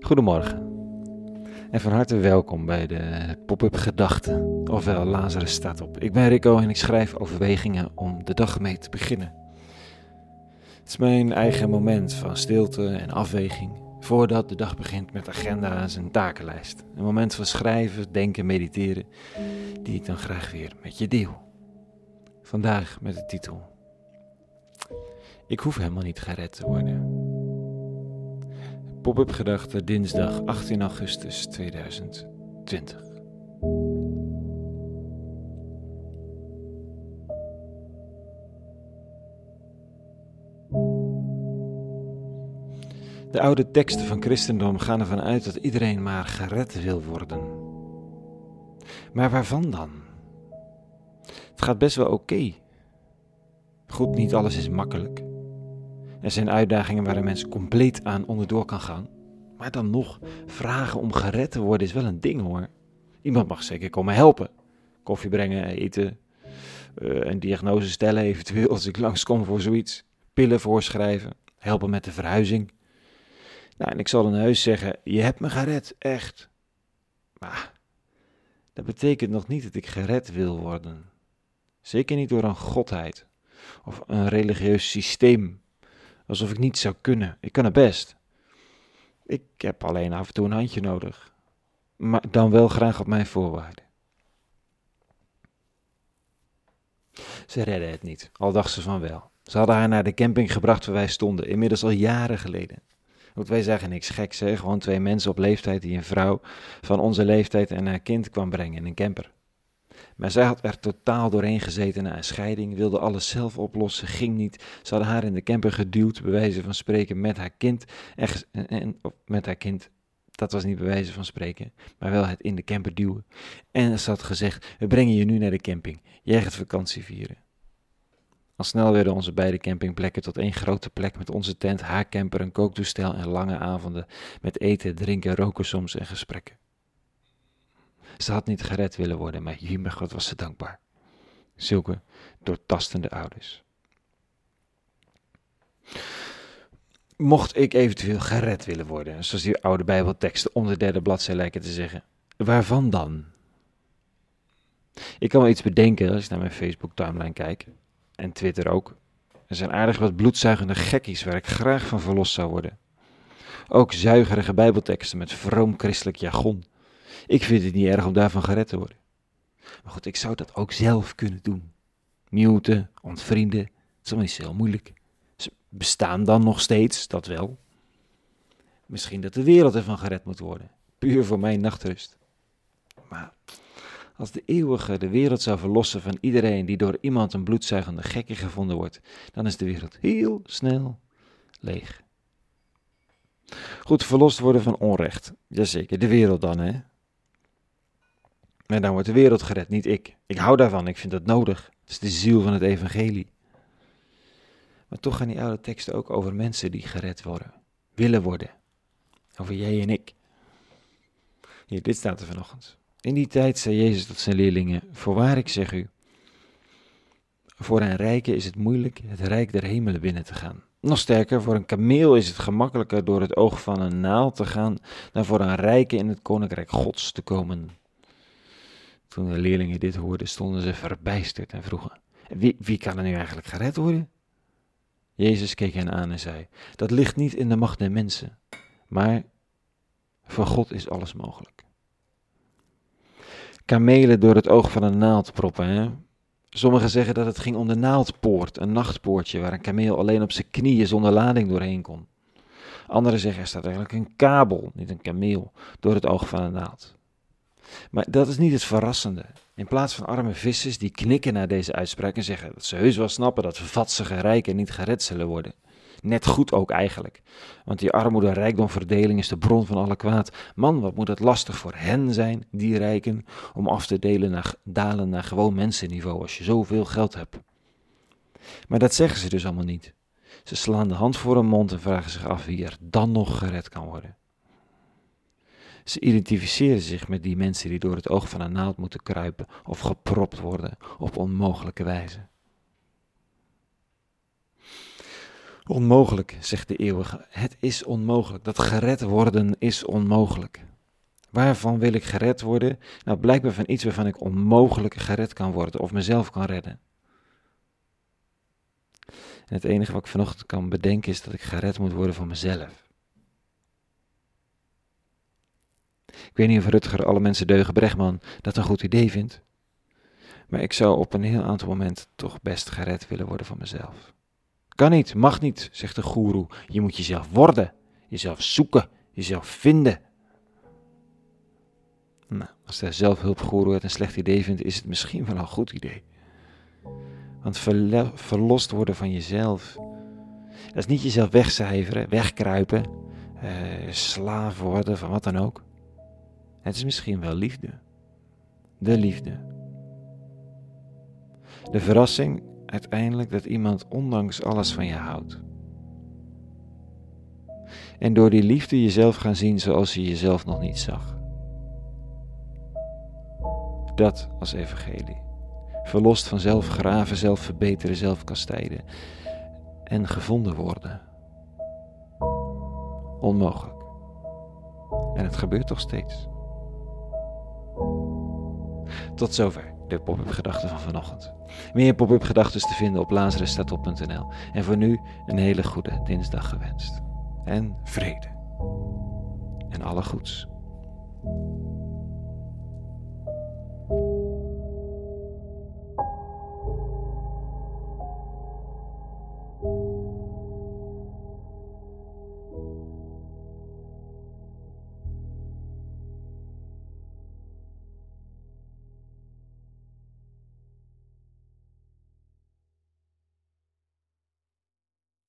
Goedemorgen en van harte welkom bij de Pop-up Gedachten, ofwel Lazarus staat op. Ik ben Rico en ik schrijf overwegingen om de dag mee te beginnen. Het is mijn eigen moment van stilte en afweging voordat de dag begint met agenda's en takenlijst. Een moment van schrijven, denken, mediteren, die ik dan graag weer met je deel. Vandaag met de titel: Ik hoef helemaal niet gered te worden. Pop-up gedachte dinsdag 18 augustus 2020. De oude teksten van christendom gaan ervan uit dat iedereen maar gered wil worden. Maar waarvan dan? Het gaat best wel oké. Goed, niet alles is makkelijk. Er zijn uitdagingen waar een mens compleet aan onderdoor kan gaan. Maar dan nog, vragen om gered te worden is wel een ding hoor. Iemand mag zeker komen helpen. Koffie brengen, eten, uh, een diagnose stellen eventueel als ik langskom voor zoiets. Pillen voorschrijven, helpen met de verhuizing. Nou, en ik zal dan heus zeggen, je hebt me gered, echt. Maar dat betekent nog niet dat ik gered wil worden. Zeker niet door een godheid of een religieus systeem Alsof ik niet zou kunnen. Ik kan het best. Ik heb alleen af en toe een handje nodig. Maar dan wel graag op mijn voorwaarden. Ze redden het niet, al dacht ze van wel. Ze hadden haar naar de camping gebracht waar wij stonden, inmiddels al jaren geleden. Want wij zagen niks geks, hè? gewoon twee mensen op leeftijd die een vrouw van onze leeftijd en haar kind kwam brengen in een camper. Maar zij had er totaal doorheen gezeten na een scheiding, wilde alles zelf oplossen, ging niet. Ze hadden haar in de camper geduwd, bij wijze van spreken, met haar kind. En, en, met haar kind, dat was niet bij wijze van spreken, maar wel het in de camper duwen. En ze had gezegd, we brengen je nu naar de camping. Jij gaat vakantie vieren. Al snel werden onze beide campingplekken tot één grote plek met onze tent, haar camper, een kooktoestel en lange avonden met eten, drinken, roken soms en gesprekken. Ze had niet gered willen worden, maar hiermee God was ze dankbaar. Zulke doortastende ouders. Mocht ik eventueel gered willen worden, zoals die oude Bijbelteksten om de derde bladzij lijken te zeggen, waarvan dan? Ik kan wel iets bedenken als ik naar mijn Facebook timeline kijk, en Twitter ook. Er zijn aardig wat bloedzuigende gekkies waar ik graag van verlost zou worden. Ook zuigerige Bijbelteksten met vroom christelijk jargon. Ik vind het niet erg om daarvan gered te worden. Maar goed, ik zou dat ook zelf kunnen doen. Muten, ontvrienden, het is allemaal niet zo heel moeilijk. Ze bestaan dan nog steeds, dat wel. Misschien dat de wereld ervan gered moet worden. Puur voor mijn nachtrust. Maar als de eeuwige de wereld zou verlossen van iedereen die door iemand een bloedzuigende gekke gevonden wordt, dan is de wereld heel snel leeg. Goed, verlost worden van onrecht. Jazeker, de wereld dan, hè? En dan wordt de wereld gered, niet ik. Ik hou daarvan, ik vind dat nodig. Het is de ziel van het evangelie. Maar toch gaan die oude teksten ook over mensen die gered worden, willen worden. Over jij en ik. Hier, dit staat er vanochtend. In die tijd zei Jezus tot zijn leerlingen: Voorwaar, ik zeg u, voor een rijke is het moeilijk het rijk der hemelen binnen te gaan. Nog sterker, voor een kameel is het gemakkelijker door het oog van een naald te gaan dan voor een rijke in het koninkrijk Gods te komen. Toen de leerlingen dit hoorden, stonden ze verbijsterd en vroegen: wie, wie kan er nu eigenlijk gered worden? Jezus keek hen aan en zei: Dat ligt niet in de macht der mensen, maar voor God is alles mogelijk. Kamelen door het oog van een naald proppen. Sommigen zeggen dat het ging om de naaldpoort, een nachtpoortje waar een kameel alleen op zijn knieën zonder lading doorheen kon. Anderen zeggen er staat eigenlijk een kabel, niet een kameel, door het oog van een naald. Maar dat is niet het verrassende. In plaats van arme vissers die knikken naar deze uitspraak en zeggen dat ze heus wel snappen dat vatsige rijken niet gered zullen worden. Net goed ook eigenlijk. Want die armoede-rijkdomverdeling is de bron van alle kwaad. Man, wat moet het lastig voor hen zijn, die rijken, om af te delen naar, dalen naar gewoon mensenniveau als je zoveel geld hebt. Maar dat zeggen ze dus allemaal niet. Ze slaan de hand voor hun mond en vragen zich af wie er dan nog gered kan worden. Ze identificeren zich met die mensen die door het oog van een naald moeten kruipen of gepropt worden op onmogelijke wijze. Onmogelijk, zegt de eeuwige. Het is onmogelijk. Dat gered worden is onmogelijk. Waarvan wil ik gered worden? Nou, blijkbaar van iets waarvan ik onmogelijk gered kan worden of mezelf kan redden. En het enige wat ik vanochtend kan bedenken is dat ik gered moet worden van mezelf. Ik weet niet of Rutger alle mensen deugen Brechtman dat een goed idee vindt. Maar ik zou op een heel aantal momenten toch best gered willen worden van mezelf. Kan niet, mag niet, zegt de goeroe. Je moet jezelf worden, jezelf zoeken, jezelf vinden. Nou, als de zelfhulpgoeroe het een slecht idee vindt, is het misschien wel een goed idee. Want verlost worden van jezelf, dat is niet jezelf wegcijferen, wegkruipen, uh, slaaf worden van wat dan ook. Het is misschien wel liefde. De liefde. De verrassing uiteindelijk dat iemand ondanks alles van je houdt. En door die liefde jezelf gaan zien zoals je jezelf nog niet zag. Dat als evangelie. Verlost van zelfgraven, zelf verbeteren, zelf kastijden. En gevonden worden. Onmogelijk. En het gebeurt toch steeds. Tot zover de pop-up gedachten van vanochtend. Meer pop-up gedachten te vinden op lazarusstatop.nl. En voor nu een hele goede dinsdag gewenst. En vrede. En alle goeds.